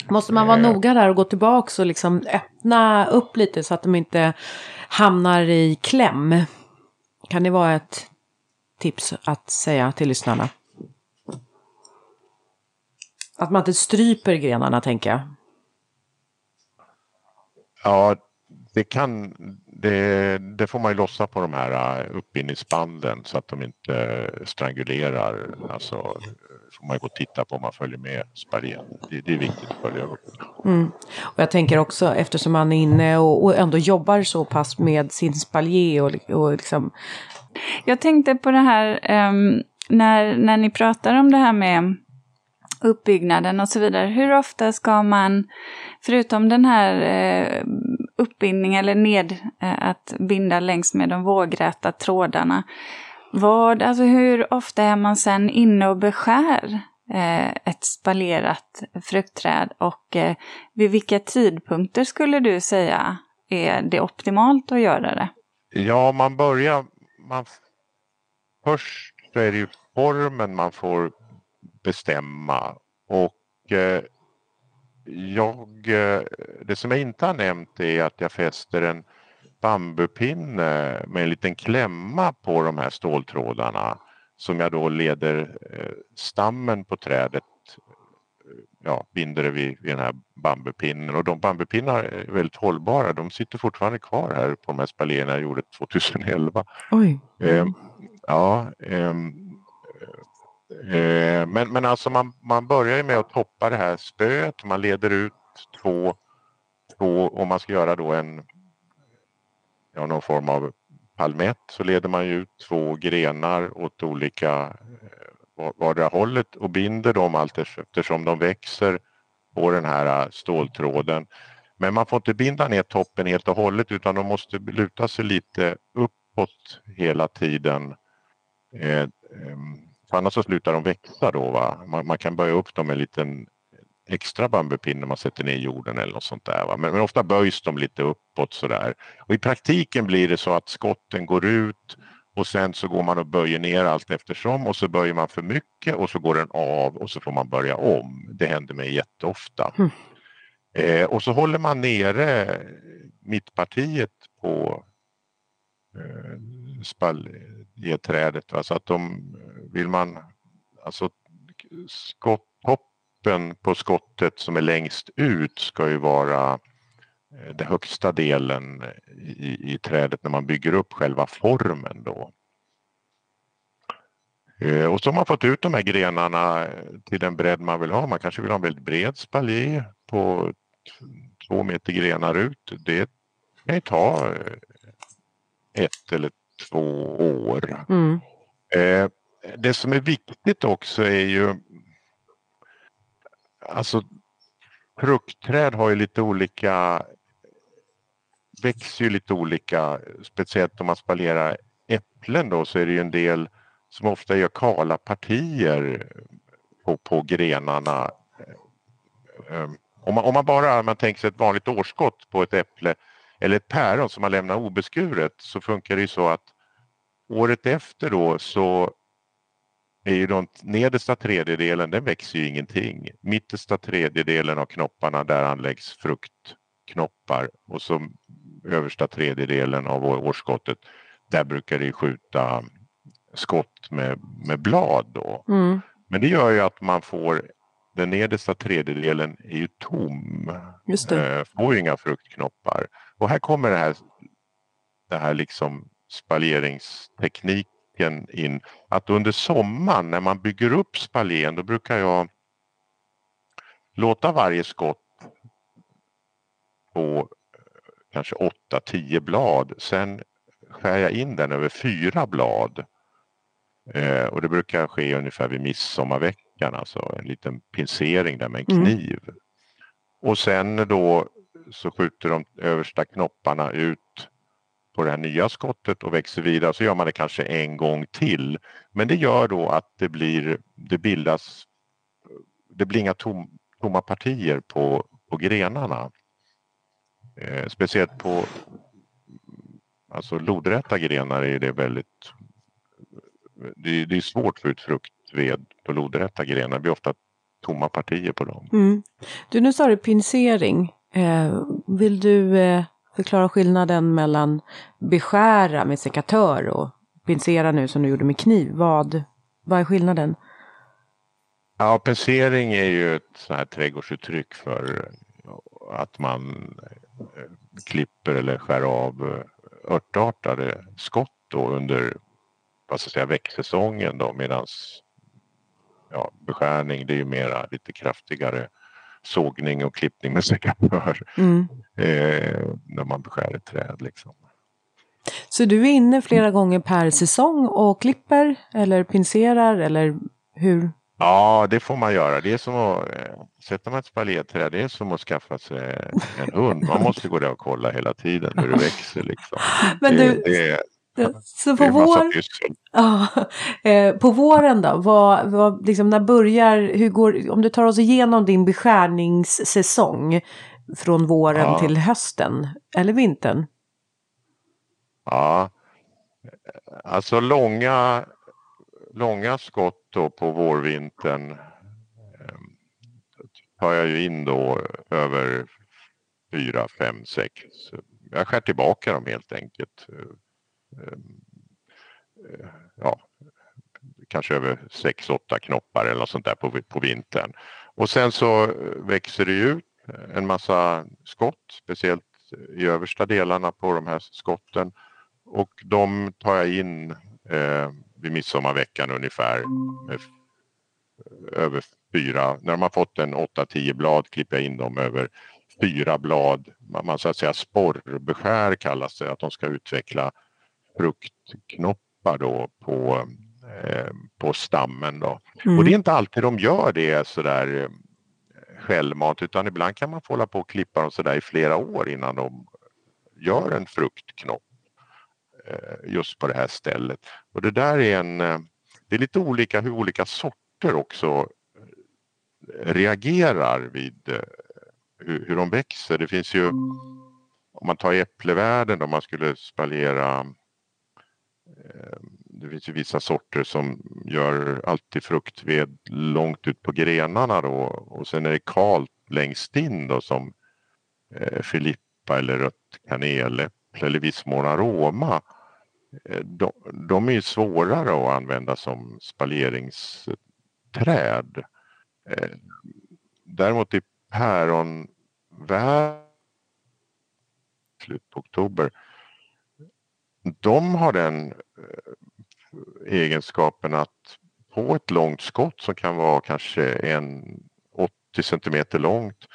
Måste man vara eh. noga där och gå tillbaks och liksom öppna upp lite så att de inte hamnar i kläm? Kan det vara ett tips att säga till lyssnarna? Att man inte stryper grenarna tänker jag. Ja, det kan, det, det, får man ju lossa på de här äh, uppbindningsbanden så att de inte strangulerar. Alltså får man gå och titta på om man följer med sparén. Det, det, är viktigt att följa upp. Mm. Och jag tänker också eftersom man är inne och, och ändå jobbar så pass med sin spaljé och, och liksom. Jag tänkte på det här um, när, när ni pratar om det här med uppbyggnaden och så vidare. Hur ofta ska man, förutom den här eh, uppbindningen eller ned, eh, att binda längs med de vågräta trådarna, vad, alltså hur ofta är man sen inne och beskär eh, ett spaljerat fruktträd och eh, vid vilka tidpunkter skulle du säga är det optimalt att göra det? Ja, man börjar, man, först så är det ju formen man får bestämma. Och eh, jag, eh, det som jag inte har nämnt är att jag fäster en bambupinne med en liten klämma på de här ståltrådarna som jag då leder eh, stammen på trädet ja, binder det vid, vid den här bambupinnen och de bambupinnar är väldigt hållbara. De sitter fortfarande kvar här på de här spaljéerna jag gjorde 2011. Oj. Eh, ja, eh, Eh, Eh, men, men alltså man, man börjar med att toppa det här spöet, man leder ut två, två om man ska göra då en ja, någon form av palmett så leder man ut två grenar åt olika eh, vardera hållet och binder dem allt eftersom de växer på den här eh, ståltråden. Men man får inte binda ner toppen helt och hållet utan de måste luta sig lite uppåt hela tiden. Ehm, för annars så slutar de växa då. Va? Man, man kan böja upp dem med en liten extra bambupinne man sätter ner i jorden eller något sånt där. Va? Men, men, ofta böjs de lite uppåt sådär. Och i praktiken blir det så att skotten går ut och sen så går man och böjer ner allt eftersom och så böjer man för mycket och så går den av och så får man börja om. Det händer mig jätteofta. Mm. Eh, och så håller man nere mittpartiet på eh, spaljeträdet. Så att de, vill man, alltså skotttoppen på skottet som är längst ut ska ju vara eh, den högsta delen i, i trädet när man bygger upp själva formen då. Eh, och så har man fått ut de här grenarna eh, till den bredd man vill ha. Man kanske vill ha en väldigt bred spaljé på två meter grenar ut. Det kan ju ta ett eller två år. Mm. Eh, det som är viktigt också är ju Alltså fruktträd har ju lite olika växer ju lite olika, speciellt om man spaljerar äpplen då så är det ju en del som ofta gör kala partier på, på grenarna. Eh, om man, om man bara man tänker sig ett vanligt årskott på ett äpple eller ett päron som man lämnar obeskuret så funkar det ju så att året efter då så är ju den nedersta tredjedelen, den växer ju ingenting. Mittersta tredjedelen av knopparna, där anläggs fruktknoppar och så översta tredjedelen av årskottet, där brukar det skjuta skott med, med blad då. Mm. Men det gör ju att man får den nedersta tredjedelen är ju tom. Just det. Eh, får inga fruktknoppar. Och här kommer det här, det här liksom spaljeringstekniken in. Att under sommaren när man bygger upp spaljén då brukar jag låta varje skott på eh, kanske 8-10 blad. Sen skär jag in den över fyra blad. Eh, och det brukar ske ungefär vid midsommarveckan, alltså en liten pincering där med en mm. kniv. Mm. Och sen då så skjuter de översta knopparna ut på det här nya skottet och växer vidare. Så gör man det kanske en gång till. Men det gör då att det blir, det bildas, det blir inga tom, tomma partier på, på grenarna. Eh, speciellt på alltså lodräta grenar är det väldigt det, det är svårt för ut fruktved på lodräta grenar. Det blir ofta tomma partier på dem. Mm. Du, nu sa du pincering. Eh, vill du eh, förklara skillnaden mellan beskära med sekatör och pincera nu som du gjorde med kniv? Vad, vad är skillnaden? Ja, pincering är ju ett sånt här trädgårdsuttryck för eh, att man eh, klipper eller skär av eh, örtartade skott då under vad ska jag säga, växtsäsongen då medans ja, beskärning det är ju mera lite kraftigare sågning och klippning med sekatör mm. eh, när man beskär ett träd. Liksom. Så du är inne flera gånger per säsong och klipper eller pincerar eller hur? Ja, det får man göra. Det är som att eh, sätta man ett spaljéträd, det är som att skaffa sig en hund. Man måste gå där och kolla hela tiden hur det växer. Liksom. Men du, det, det, så på, vår... ja, eh, på våren då, vad, vad, liksom, när börjar, hur går, om du tar oss igenom din beskärningssäsong från våren ja. till hösten eller vintern? Ja, alltså långa, långa skott då på vårvintern eh, tar jag ju in då över fyra, fem, sex. Jag skär tillbaka dem helt enkelt Eh, Eh, eh, ja, kanske över 6-8 knoppar eller något sånt där på, på vintern. Och sen så eh, växer det ut en massa skott, speciellt i översta delarna på de här skotten. Och de tar jag in eh, vid midsommarveckan ungefär. Med, över fyra, när de har fått en 8-10 blad klipper jag in dem över fyra blad. Man, man så att säga sporrbeskär kallas det, att de ska utveckla fruktknoppar då på, eh, på stammen. Då. Mm. Och det är inte alltid de gör det sådär eh, självmant utan ibland kan man få hålla på och klippa dem sådär i flera år innan de gör en fruktknopp eh, just på det här stället. Och det där är en, eh, det är lite olika hur olika sorter också eh, reagerar vid hur, hur de växer. Det finns ju om man tar äpplevärlden om man skulle spaljera Ehm, det finns ju vissa sorter som gör alltid fruktved långt ut på grenarna då och sen är det kalt längst in då som eh, Filippa eller rött kaneläpple eller vissmån aroma. Eh, de, de, är svårare att använda som spaleringsträd. Ehm, däremot i päronvärlden slut på oktober de har den eh, egenskapen att på ett långt skott som kan vara kanske en 80 centimeter långt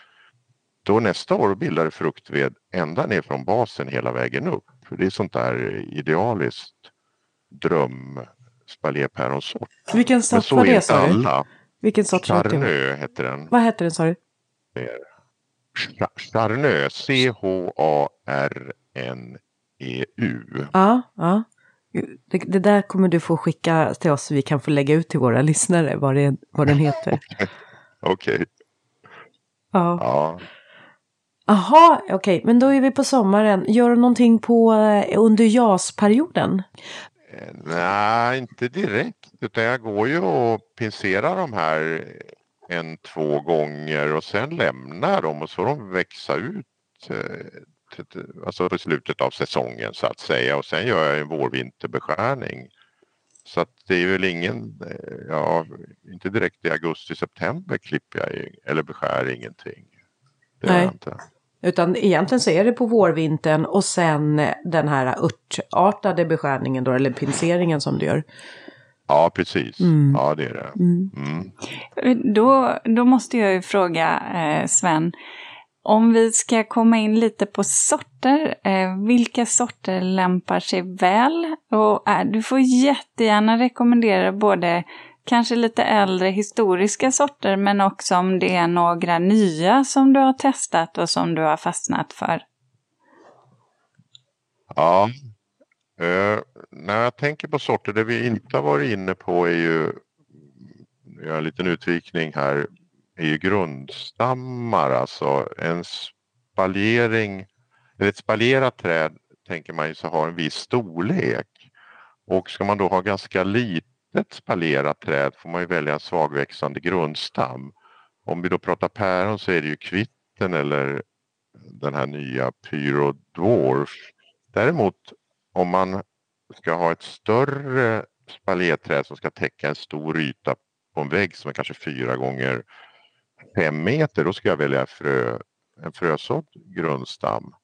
då nästa år bildar det fruktved ända ner från basen hela vägen upp. Det är sånt där idealiskt dröm spaljépäronsort. Vilken sort var det sa du? Vilken sort Charnö heter den. Vad heter den sa du? Charnö, C-H-A-R-N-E-U. Ja, ja. Det, det, där kommer du få skicka till oss så vi kan få lägga ut till våra lyssnare vad, det, vad den heter. Okej. Okay. Ja. ja. Okej, okay. men då är vi på sommaren. Gör du någonting på, eh, under JAS-perioden? Eh, nej, inte direkt. Utan jag går ju och pincerar de här en, två gånger och sen lämnar dem och så får de växa ut eh, alltså på slutet av säsongen så att säga och sen gör jag en vårvinterbeskärning. Så att det är väl ingen, ja, inte direkt i augusti-september klipper jag eller beskär ingenting. Det Nej. Inte. Utan egentligen så är det på vårvintern och sen den här örtartade beskärningen då, eller pinseringen som du gör. Ja, precis. Mm. Ja, det är det. Mm. Mm. Då, då måste jag ju fråga eh, Sven, om vi ska komma in lite på sorter, eh, vilka sorter lämpar sig väl? Och eh, du får jättegärna rekommendera både kanske lite äldre historiska sorter men också om det är några nya som du har testat och som du har fastnat för. Ja, eh, när jag tänker på sorter, det vi inte har varit inne på är ju, jag har en liten utvikning här, är ju grundstammar, alltså en spaljering, eller ett spaljerat träd tänker man ju så har en viss storlek. Och ska man då ha ganska litet spaljerat träd får man ju välja en svagväxande grundstam. Om vi då pratar päron så är det ju kvitten eller den här nya pyrodwarf. Däremot om man ska ha ett större spaljerträd som ska täcka en stor yta på en vägg som är kanske fyra gånger fem meter, då ska jag välja frö, en frösådd grundstam.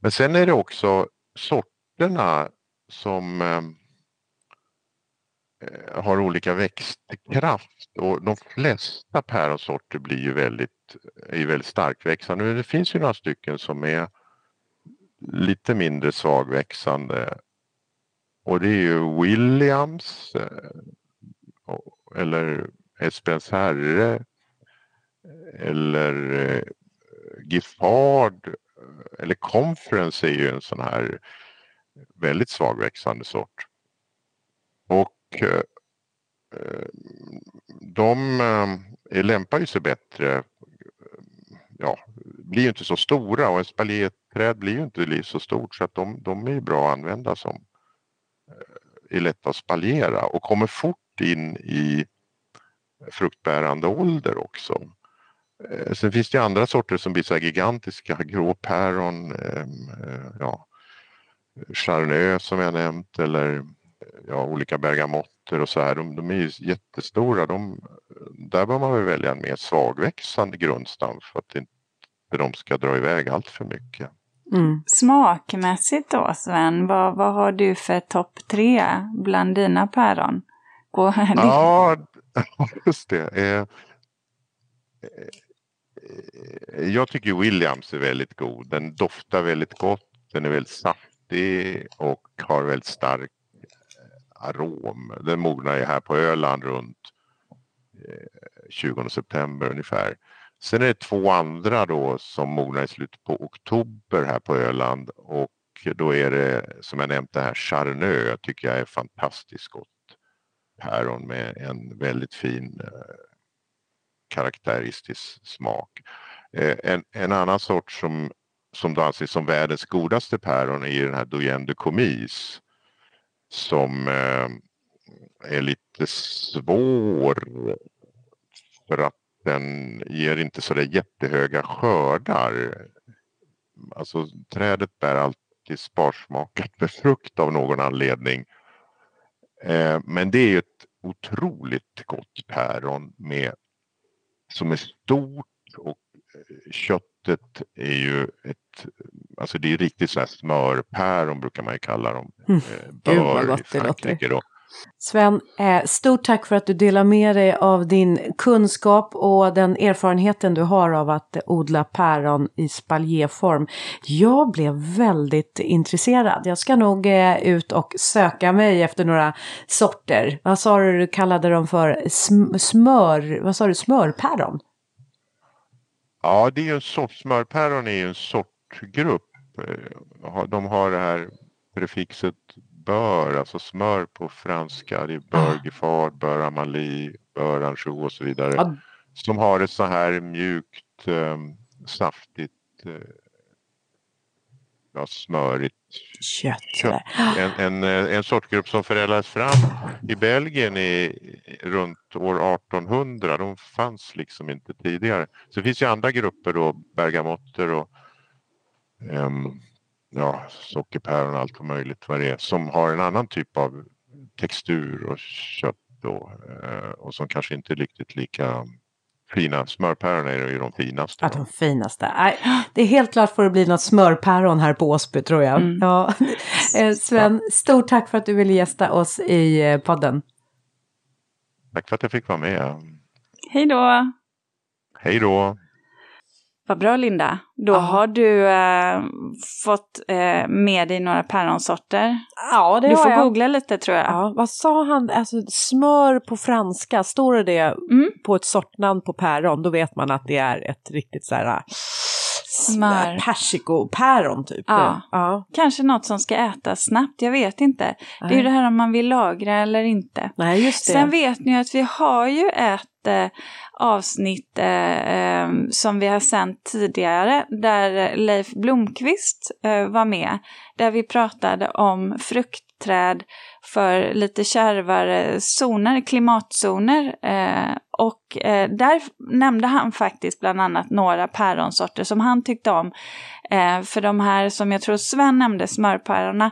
Men sen är det också sorterna som ehm, eh, har olika växtkraft och de flesta päronsorter blir ju väldigt, är ju väldigt starkväxande. Men det finns ju några stycken som är lite mindre svagväxande. Och det är ju Williams eh, eller Espens Herre eller eh, Giffard eller Conference är ju en sån här väldigt svagväxande sort. Och Eh, de eh, lämpar sig bättre, ja, blir ju inte så stora och en spaljéträd blir ju inte så stort så att de, de är bra att använda som eh, är lätta att spaljera och kommer fort in i fruktbärande ålder också. Sen finns det andra sorter som blir så gigantiska, gråpäron, ja, Chardonnay som jag nämnt eller ja, olika bergamotter och så här. De, de är ju jättestora. De, där bör man väl välja en mer svagväxande grundstam för att inte de ska dra iväg allt för mycket. Mm. Smakmässigt då Sven, vad, vad har du för topp tre bland dina päron? Gå, ja, just det. Eh, eh, Eh, jag tycker Williams är väldigt god. Den doftar väldigt gott, den är väldigt saftig och har väldigt stark eh, arom. Den mognar ju här på Öland runt eh, 20 september ungefär. Sen är det två andra då som mognar i slutet på oktober här på Öland och då är det som jag nämnt det här Charnö tycker jag är fantastiskt gott päron med en väldigt fin eh, karaktäristisk smak. Eh, en, en, annan sort som, som då anses som världens godaste päron är den här Doyen de Comis som eh, är lite svår för att den ger inte så där jättehöga skördar. Alltså trädet bär alltid sparsmakat med frukt av någon anledning. Eh, men det är ju ett otroligt gott päron med, som är stort och eh, köttet är ju ett, alltså det är riktigt så här smörpäron brukar man ju kalla dem. Mm. Eh, Gud, vad Bör gott det låter. Sven, eh, stort tack för att du delar med dig av din kunskap och den erfarenheten du har av att odla päron i spaljéform. Jag blev väldigt intresserad. Jag ska nog eh, ut och söka mig efter några sorter. Vad sa du du kallade dem för? Smör, vad sa du, smörpäron? Ja, det är ju en sort, smörpäron är ju en sortgrupp. Eh, de har det här prefixet bör, alltså smör på franska. Det är bör gefard, bör amalie, bör anjou och så vidare. Ja. Som har ett så här mjukt, eh, saftigt, eh, ja, smörigt Kött. kött. En, en, eh, en sortgrupp som förädlades fram i Belgien i, runt år 1800. De fanns liksom inte tidigare. Så det finns ju andra grupper då, bergamotter och ehm, ja, sockerpäron och allt vad möjligt vad det är, som har en annan typ av textur och kött då, eh, och som kanske inte är riktigt lika fina. Smörpäron är ju de finaste. Ja, de finaste. Nej, det är helt klart får det bli något smörpäron här på Åsby tror jag. Mm. Ja. Eh, Sven, stort tack för att du ville gästa oss i eh, podden. Tack för att jag fick vara med. Hej då! Hej då! Vad bra Linda. Då Ja. har du eh, fått eh, med dig några päronsorter. Ja, det Du har får jag. googla lite tror jag. Ja, vad sa han? Alltså smör på franska, står det det Mm. på ett sortnamn på päron, då vet man att det är ett riktigt så här Smör. persikopäron typ. Ja. ja. Kanske något som ska ätas snabbt, jag vet inte. Det är ju Nej. det här om man vill lagra eller inte. Nej, just det. Sen vet ni att vi har ju ett eh, avsnitt eh, eh, som vi har sänt tidigare där Leif Blomqvist eh, var med. Där vi pratade om fruktträd för lite kärvare zoner, klimatzoner. Eh, och eh, där nämnde han faktiskt bland annat några päronsorter som han tyckte om. Eh, för de här som jag tror Sven nämnde, smörpärorna,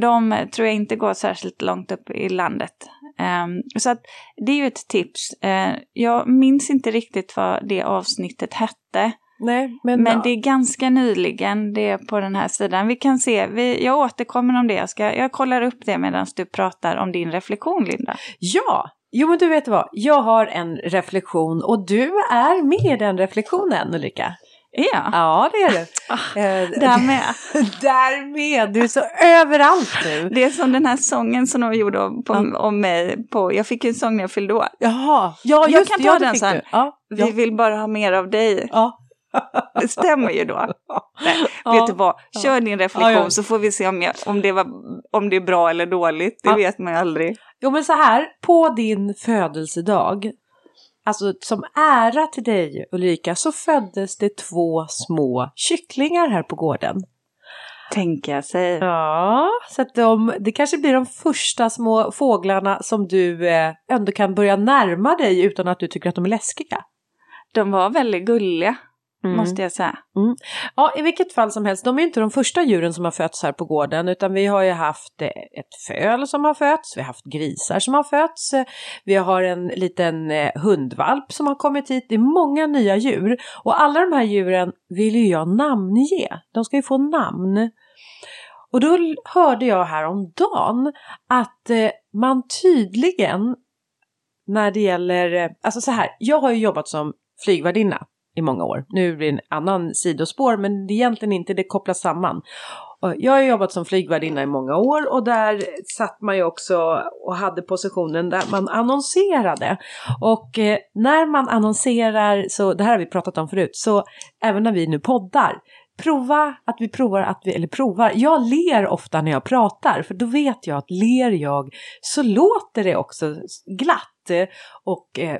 de eh, tror jag inte går särskilt långt upp i landet. Ehm, så att det är ju ett tips. Eh, jag minns inte riktigt vad det avsnittet hette. Nej, men, Men det är ganska nyligen, det är på den här sidan. Vi kan se, vi, jag återkommer om det. Jag, ska, jag kollar upp det medan du pratar om din reflektion, Linda. Ja, jo men du vet vad, jag har en reflektion och du är med i den reflektionen Ulrika. Ja, Ja, det är du. Ah, Eh, där med. Där med, du är så överallt nu. Det är som den här sången som de gjorde om, på, Ja. om mig. På, jag fick en sång när jag fyllde år. Jaha, ja Jag just kan det, ta ja, den sen. Ja, Vi ja, vill bara ha mer av dig. ja. Det stämmer ju då. Nej, Ja. Vet du vad, kör din reflektion så får vi se om, jag, om, det var, om det är bra eller dåligt. Det vet man ju aldrig. Jo men så här, på din födelsedag, alltså som ära till dig Ulrika, så föddes det två små kycklingar här på gården. Tänker jag sig. Ja, så att de, det kanske blir de första små fåglarna som du eh, ändå kan börja närma dig utan att du tycker att de är läskiga. De var väldigt gulliga, Mm. måste jag säga. Ja, i vilket fall som helst, de är inte de första djuren som har fötts här på gården, utan vi har ju haft eh, ett föl som har fötts, vi har haft grisar som har fötts, eh, vi har en liten eh, hundvalp som har kommit hit, det är många nya djur. Och alla de här djuren vill ju jag namnge, de ska ju få namn. Och då hörde jag häromdagen att man tydligen, när det gäller, alltså så här, jag har ju jobbat som flygvärdinna i många år. Nu blir det en annan sidospår men det är egentligen inte, det kopplas samman. Jag har jobbat som flygvärdinna i många år och där satt man ju också och hade positionen där man annonserade. Och eh, när man annonserar, så det här har vi pratat om förut, så även när vi nu poddar, prova att vi provar att vi, eller provar, jag ler ofta när jag pratar för då vet jag att ler jag så låter det också glatt. Och eh,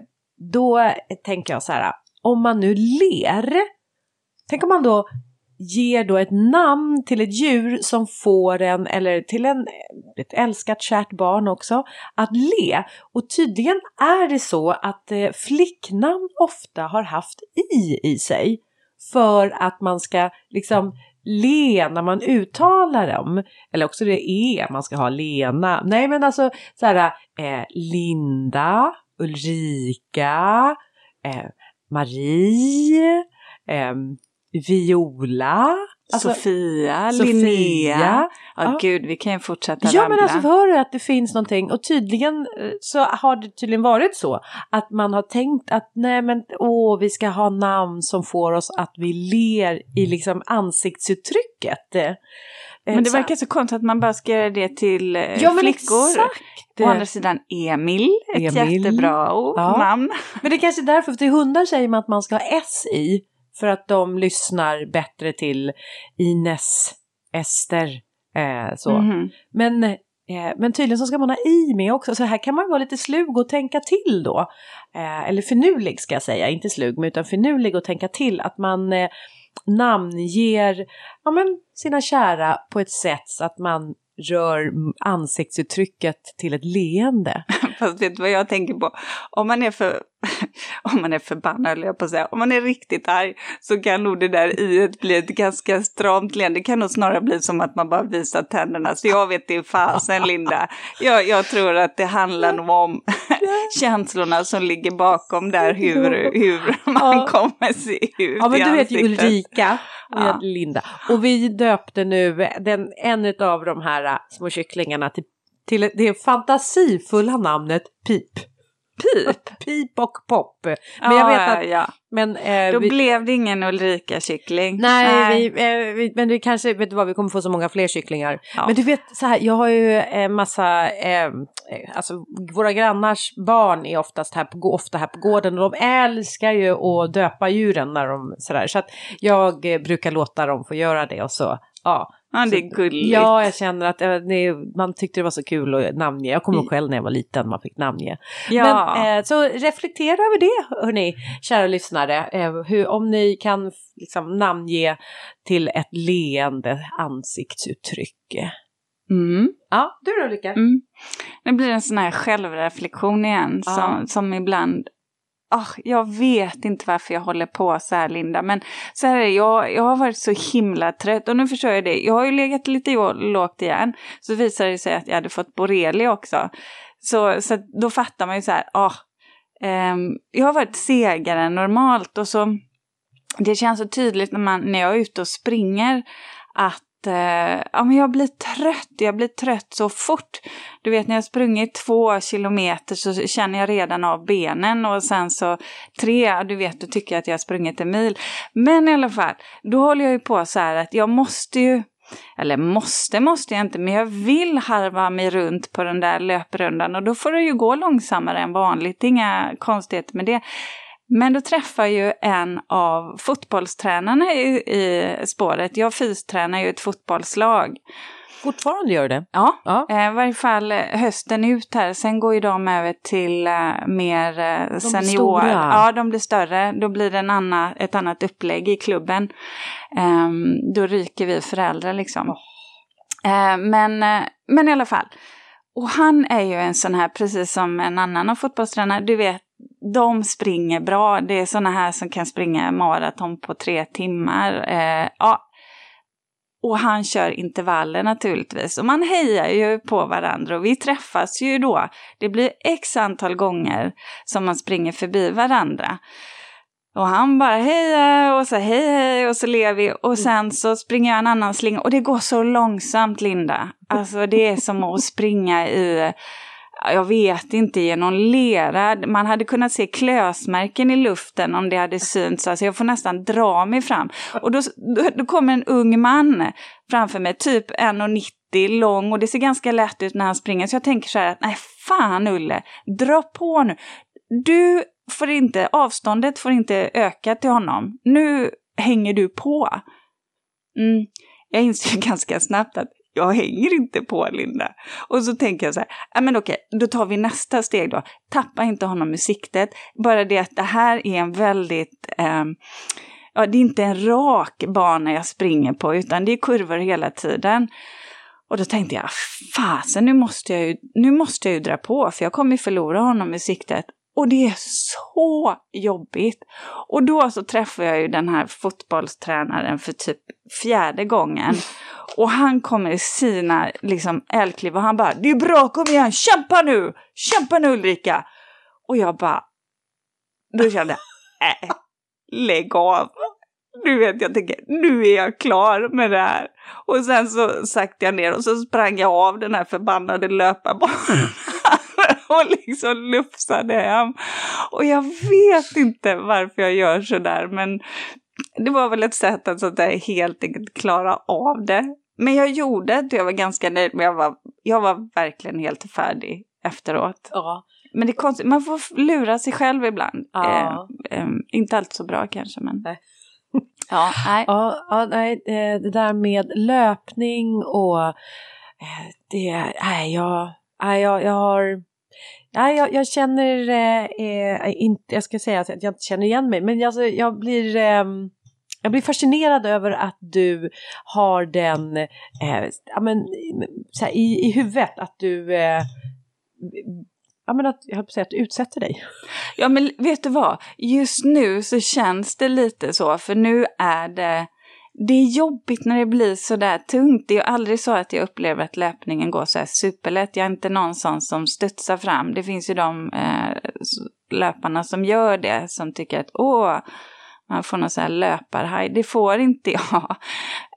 då tänker jag så här, om man nu ler, tänk om man då ger då ett namn till ett djur som får en, eller till en, ett älskat kärt barn också, att le. Och tydligen är det så att eh, flicknamn ofta har haft i i sig för att man ska liksom le när man uttalar dem. Eller också det är man ska ha Lena. Nej men alltså så här eh, Linda, Ulrika, eh, Marie, eh, Viola. Alltså, Sofia, Sofia. Linnea. Ja, Ja. gud, vi kan ju fortsätta Ja rabbla. men alltså hör du att det finns någonting och tydligen eh, så har det tydligen varit så att man har tänkt att nej men åh vi ska ha namn som får oss att vi ler i liksom ansiktsuttrycket. Eh, Men det verkar så konstigt att man bara ska göra det till eh, Ja, men flickor. exakt. Å andra sidan Emil, ett Emil. jättebra ord, Ja. namn. Men det är kanske är därför, för till hundar säger man att man ska ha S i. För att de lyssnar bättre till Ines, Ester, eh, så. Mhm. Men, eh, men tydligen så ska man ha i med också, så här kan man vara lite slug och tänka till då. Eh, eller finurlig ska jag säga, inte slug, men utan finurlig och tänka till att man eh, namnger ja, men, sina kära på ett sätt så att man rör mm, ansiktsuttrycket till ett leende. Fast vet du vad jag tänker på? Om man är för, om man är förbannad, höll jag på att säga, om man är riktigt arg så kan nog det där i bli ett ganska stramt leende. Det kan nog snarare bli som att man bara visar tänderna. Så jag vet det är fasen Linda. Jag, jag tror att det handlar nog om känslorna som ligger bakom där, hur, hur man Ja. kommer se ut Ja men du vet ju. Ulrika och Ja. Linda. Och vi döpte nu den, en av de här äh, små kycklingarna till, till det fantasifulla namnet Pip. Pip? Pip och Pop. Men jag Ja, vet att, ja. men eh, Då vi, blev det ingen Ulrika-kyckling. Nej, Vi, eh, vi, men vi kanske, vet du vad, vi kommer få så många fler kycklingar. Ja. Men du vet, så här, jag har ju en massa, eh, eh, alltså våra grannars barn är oftast här på, ofta här på gården och de älskar ju att döpa djuren när de sådär. Så att jag eh, brukar låta dem få göra det och så, ja. Ja, det är gulligt. Ja, jag känner att eh, det, man tyckte det var så kul att namnge. Jag kommer ihåg själv när jag var liten man fick namnge. ja. Men, eh, så reflektera över det, hörni, kära lyssnare. Eh, hur, om ni kan liksom, namnge till ett leende ansiktsuttryck. mm. Ja, du då Ulrika? Mm. Det blir en sån här självreflektion igen Ja. som, som ibland Oh, jag vet inte varför jag håller på så här Linda, men så här är det, jag, jag har varit så himla trött och nu förstår jag det. Jag har ju legat lite lågt igen, så visade det sig att jag hade fått borrelia också. Så, så då fattar man ju så här, oh, ehm, jag har varit segare än normalt och så det känns så tydligt när, man, när jag är ute och springer att eh, ja, men jag blir trött, jag blir trött så fort. Du vet när jag sprungit två kilometer så känner jag redan av benen och sen så tre, du vet, då tycker jag att jag har sprungit en mil. Men i alla fall, då håller jag ju på så här att jag måste ju eller måste, måste jag inte, men jag vill harva mig runt på den där löprundan och då får det ju gå långsammare än vanligt, inga konstigheter med det. Men då träffar ju en av fotbollstränarna i, i spåret. Jag fystränar ju ett fotbollslag. Fortfarande gör du det? Ja, Ja. eh, i varje fall eh, hösten ut här. Sen går ju de över till eh, mer blir senior. stora. Ja, de blir större. Då blir det en annan, ett annat upplägg i klubben. Ehm, då ryker vi föräldrar liksom. Eh, men, men i alla fall. Och han är ju en sån här, precis som en annan av fotbollstränare, du vet, de springer bra. Det är sådana här som kan springa maraton på tre timmar. Eh, ja. Och han kör intervaller naturligtvis. Och man hejar ju på varandra och vi träffas ju då. Det blir x antal gånger som man springer förbi varandra. Och han bara hejar och så hej hej och så ler vi och sen så springer jag en annan slinga och det går så långsamt Linda. Alltså det är som att springa i, jag vet inte, genom lera. Man hade kunnat se klösmärken i luften om det hade synts. Alltså jag får nästan dra mig fram. Och då, då, då kommer en ung man framför mig, typ 1,90 lång och det ser ganska lätt ut när han springer. Så jag tänker så här att nej fan Ulle, dra på nu. Du får inte, avståndet får inte öka till honom. Nu hänger du på. Mm. Jag inser ganska snabbt att jag hänger inte på Linda. Och så tänker jag så här, ja men okej, då tar vi nästa steg då. Tappa inte honom i siktet. Bara det att det här är en väldigt, eh, ja, det är inte en rak bana jag springer på utan det är kurvor hela tiden. Och då tänkte jag, fasen nu måste jag ju, nu måste jag ju dra på för jag kommer ju förlora honom i siktet. Och det är så jobbigt. Och då så träffar jag ju den här fotbollstränaren för typ fjärde gången. Och han kommer i sina liksom älkliv och han bara, det är bra, kom igen, kämpa nu! Kämpa nu Ulrika! Och jag bara, då kände jag, äh, lägg av. Du vet, jag tänker, nu är jag klar med det här. Och sen så saktade jag ner och så sprang jag av den här förbannade löparbanan. och liksom lufsade hem. Och jag vet inte varför jag gör sådär, men det var väl ett sätt att så jag helt enkelt klara av det. Men jag gjorde det, jag var ganska nöjd, men jag var, jag var verkligen helt färdig efteråt. Ja. Men det är konstigt, man får lura sig själv ibland. Ja. Eh, eh, inte alltid så bra kanske, men... Nej. ja, nej. Ja, ja, nej, eh, det där med löpning och eh, det, nej, jag, nej, jag, jag har, nej, jag, jag känner eh, eh, inte, jag ska säga att jag inte känner igen mig, men alltså, jag blir, eh, jag blir fascinerad över att du har den, eh, ja men, så här, i, i huvudet, att du eh, Ja men att, jag höll på att säga att du utsätter dig. Ja men vet du vad? Just nu så känns det lite så, för nu är det det är jobbigt när det blir så där tungt. Det är ju aldrig så att jag upplever att löpningen går så här superlätt. Jag är inte någon sån som studsar fram. Det finns ju de eh, löparna som gör det, som tycker att åh, man får någon så här löparhaj. Det får inte jag.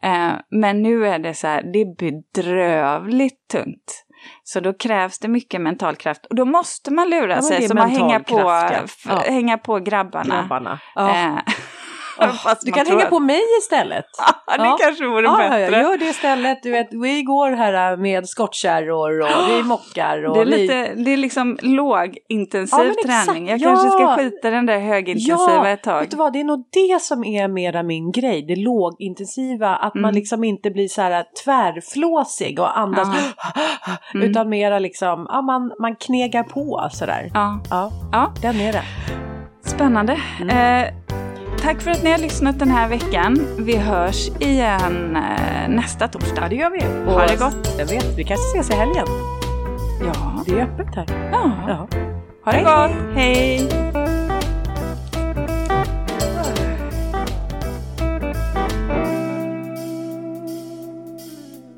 Eh, men nu är det så här, det är bedrövligt tungt. Så då krävs det mycket mental kraft. Och då måste man lura Ja, sig som att hänga mental på, ja. hänga på grabbarna. Grabbarna. Ja. Eh, Fast du man kan hänga att- på mig istället. Ja, det Ja. kanske vore Ja, bättre. ja, gör det istället. Du vet, vi går här med skottkärror och vi mockar. Och Det är, vi... lite, det är liksom lågintensiv Ja, träning. Jag Ja. kanske ska skita den där högintensiva ett tag. vet du vad, det är nog det som är mera min grej, det lågintensiva, att man Mm. liksom inte blir så här tvärflåsig och andas, Mm. utan mera liksom, ja man, man knegar på sådär. Ja, Ja, ja, den är det. spännande. Mm. Eh, tack för att ni har lyssnat den här veckan. Vi hörs igen eh, nästa torsdag. Ja, det gör vi. Ha det gott. Jag vet, vi kanske ses i helgen. Ja. Det är öppet här. ja. Ja. Ha det Hej, gott. Hej.